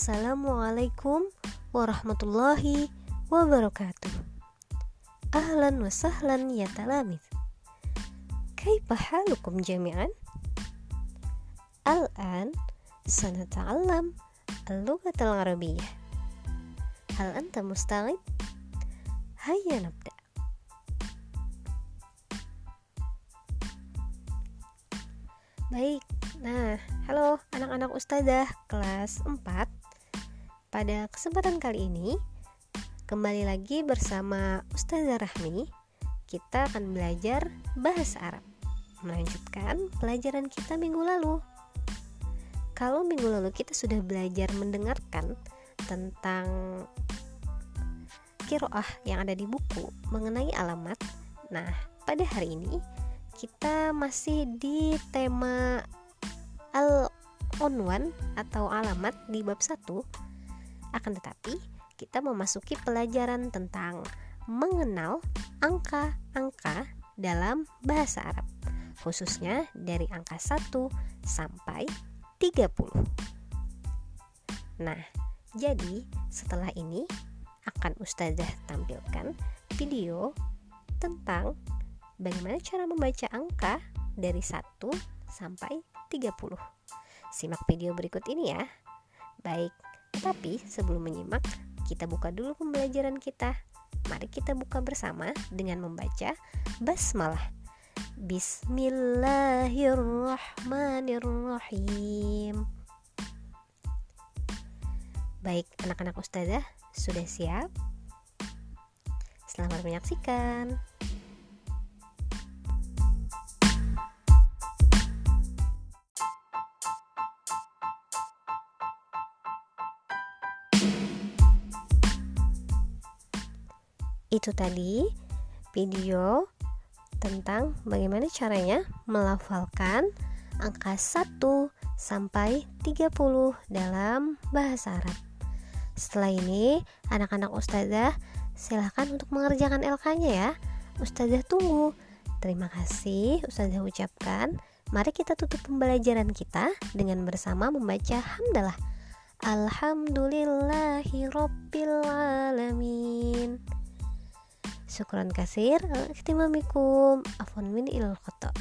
Assalamualaikum warahmatullahi wabarakatuh Ahlan wa sahlan ya talamid Kaifa halukum jami'an? Al-an sanata'allam اللغة العربية هل أنت مستعد؟ هيا نبدأ Baik, nah halo anak-anak ustazah kelas 4 pada kesempatan kali ini Kembali lagi bersama Ustazah Rahmi Kita akan belajar bahasa Arab. Melanjutkan pelajaran kita minggu lalu. Kalau minggu lalu kita sudah belajar mendengarkan Tentang kiroah yang ada di buku mengenai alamat Nah, pada hari ini kita masih di tema al-onwan atau alamat di bab 1 akan tetapi kita memasuki pelajaran tentang mengenal angka-angka dalam bahasa Arab khususnya dari angka 1 sampai 30 nah jadi setelah ini akan Ustazah tampilkan video tentang bagaimana cara membaca angka dari 1 sampai 30. Simak video berikut ini ya. Baik, tapi sebelum menyimak, kita buka dulu pembelajaran kita. Mari kita buka bersama dengan membaca basmalah. Bismillahirrahmanirrahim. Baik, anak-anak ustazah, sudah siap? Selamat menyaksikan. Itu tadi video tentang bagaimana caranya melafalkan angka 1 sampai 30 dalam bahasa Arab. Setelah ini, anak-anak ustazah silahkan untuk mengerjakan LK-nya ya. Ustazah tunggu. Terima kasih ustazah ucapkan. Mari kita tutup pembelajaran kita dengan bersama membaca hamdalah. Alhamdulillahi Rabbil Alamin. Syukran kasir Ihtimamikum. Afwan min ilal khata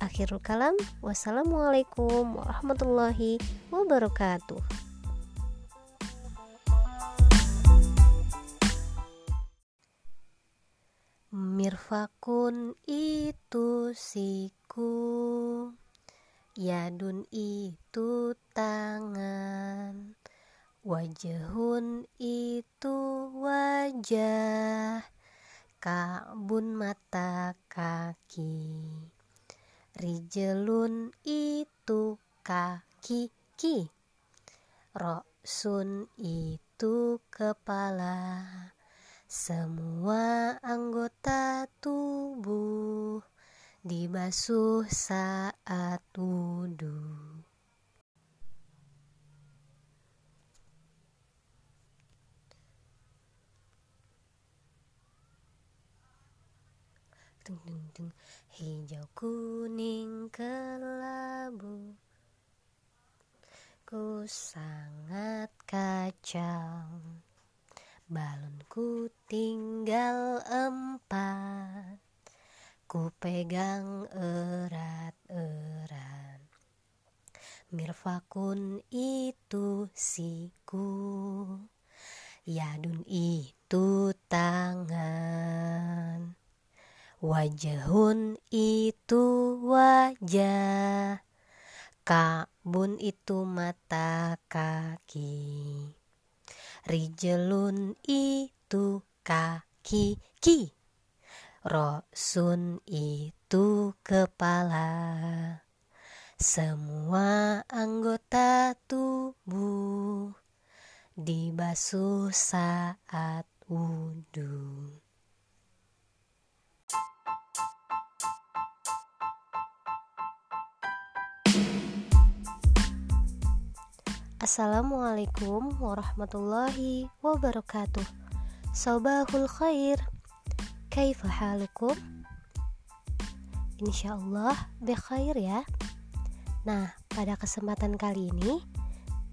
Akhirul kalam Wassalamualaikum warahmatullahi wabarakatuh. Mirfakun itu siku Yadun itu tangan Wajahun itu wajah Ka'bun mata kaki. Rijelun itu kaki ki. Roksun itu kepala. Semua anggota tubuh Dibasuh saat wudhu Hijau kuning kelabu. Ku sangat kacau. Balonku tinggal empat. Ku pegang erat-erat. Mirfakun itu siku. Yadun itu tangan Wajahun itu wajah Kabun itu mata kaki. Rijelun itu kaki ki. Rosun itu kepala. Semua anggota tubuh Dibasuh saat wudhu Assalamualaikum warahmatullahi wabarakatuh Sobahul khair Kaifa halukum? Insyaallah bekhair ya Nah pada kesempatan kali ini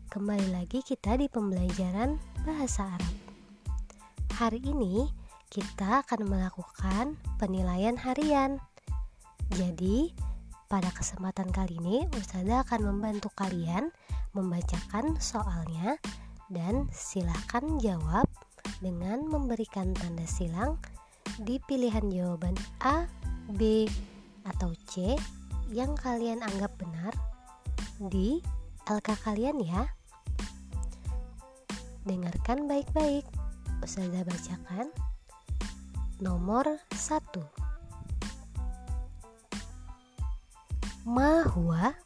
kembali lagi kita di pembelajaran bahasa Arab. Hari ini kita akan melakukan penilaian harian. Jadi, pada kesempatan kali ini Ustazah akan membantu kalian membacakan soalnya dan silahkan jawab dengan memberikan tanda silang di pilihan jawaban A, B, atau C yang kalian anggap benar di LK kalian ya. Dengarkan baik-baik. Ustazah bacakan. Nomor 1. Ma huwa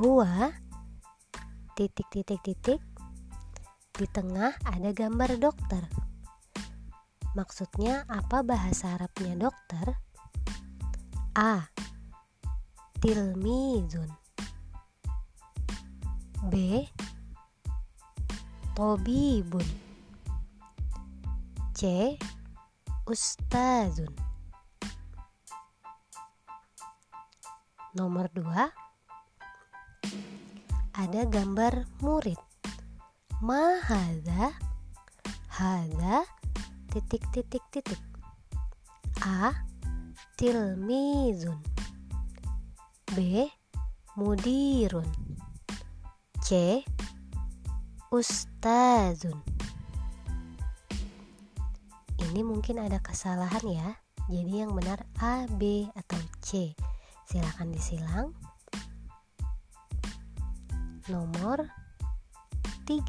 Huwa titik titik titik di tengah ada gambar dokter. Maksudnya apa bahasa Arabnya dokter? A. Tilmizun B. Tobibun C. Ustazun Nomor 2 Ada gambar murid Ma hadha Hadha Titik titik titik A. Tilmizun B. Mudirun C. Ustazun Ini mungkin ada kesalahan ya Jadi yang benar A, B, atau C Silahkan disilang Nomor 3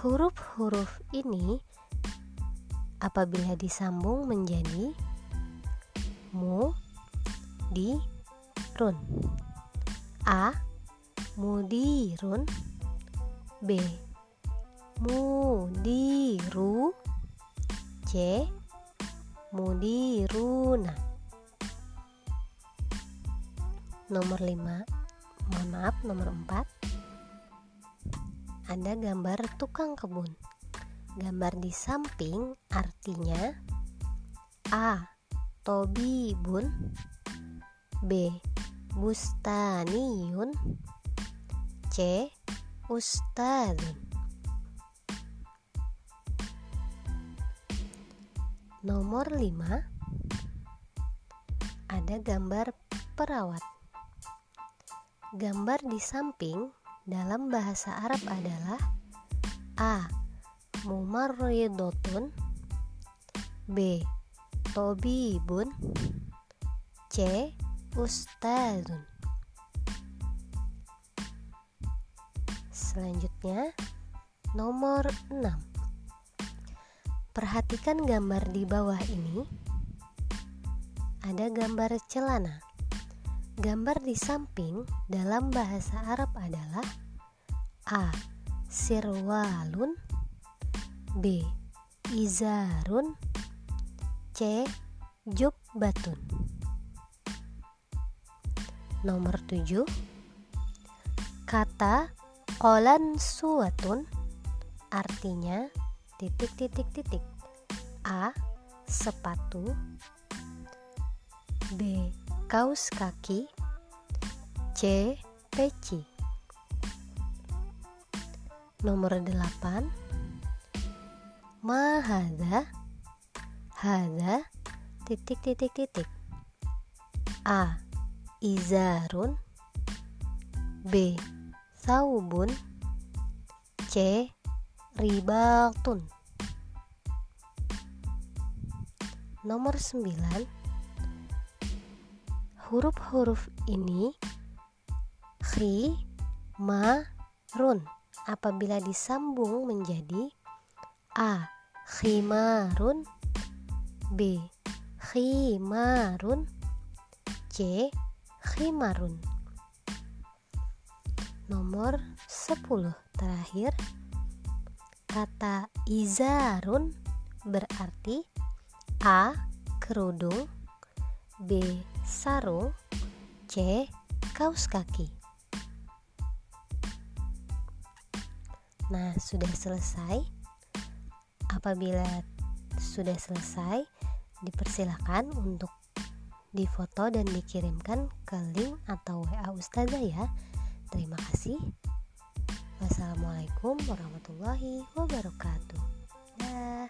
Huruf-huruf ini apabila disambung menjadi mu, di, run. A. Mudirun B. Mudiru C. Mudiruna Nomor 5 Mohon maaf nomor 4 Ada gambar tukang kebun. Gambar di samping artinya A. Tobi bun. B. Bustaniyun C. Ustadzun Nomor 5 Ada gambar perawat Gambar di samping dalam bahasa Arab adalah A. Mumarridotun. B. Tobibun. C. Ustazun Selanjutnya nomor 6 Perhatikan gambar di bawah ini. Ada gambar celana Gambar di samping dalam bahasa Arab adalah A. Sirwalun B. Izarun C. Jubbatun Nomor 7 Kata Kolan suatun artinya titik titik titik A. Sepatu B. Kaos kaki C. Peci Nomor 8 Mahada Hada titik titik titik A izarun B. Saubun C. Ribatun Nomor 9 Huruf-huruf ini Khi, Ma, Run Apabila disambung menjadi A. Khimarun B. Khimarun C khimarun Nomor 10 terakhir Kata izarun berarti A. Kerudung B sarung, C. kaos kaki. Nah, sudah selesai. Apabila sudah selesai, dipersilakan untuk difoto dan dikirimkan ke link atau WA Ustazah ya. Terima kasih. Wassalamualaikum warahmatullahi wabarakatuh. Dah.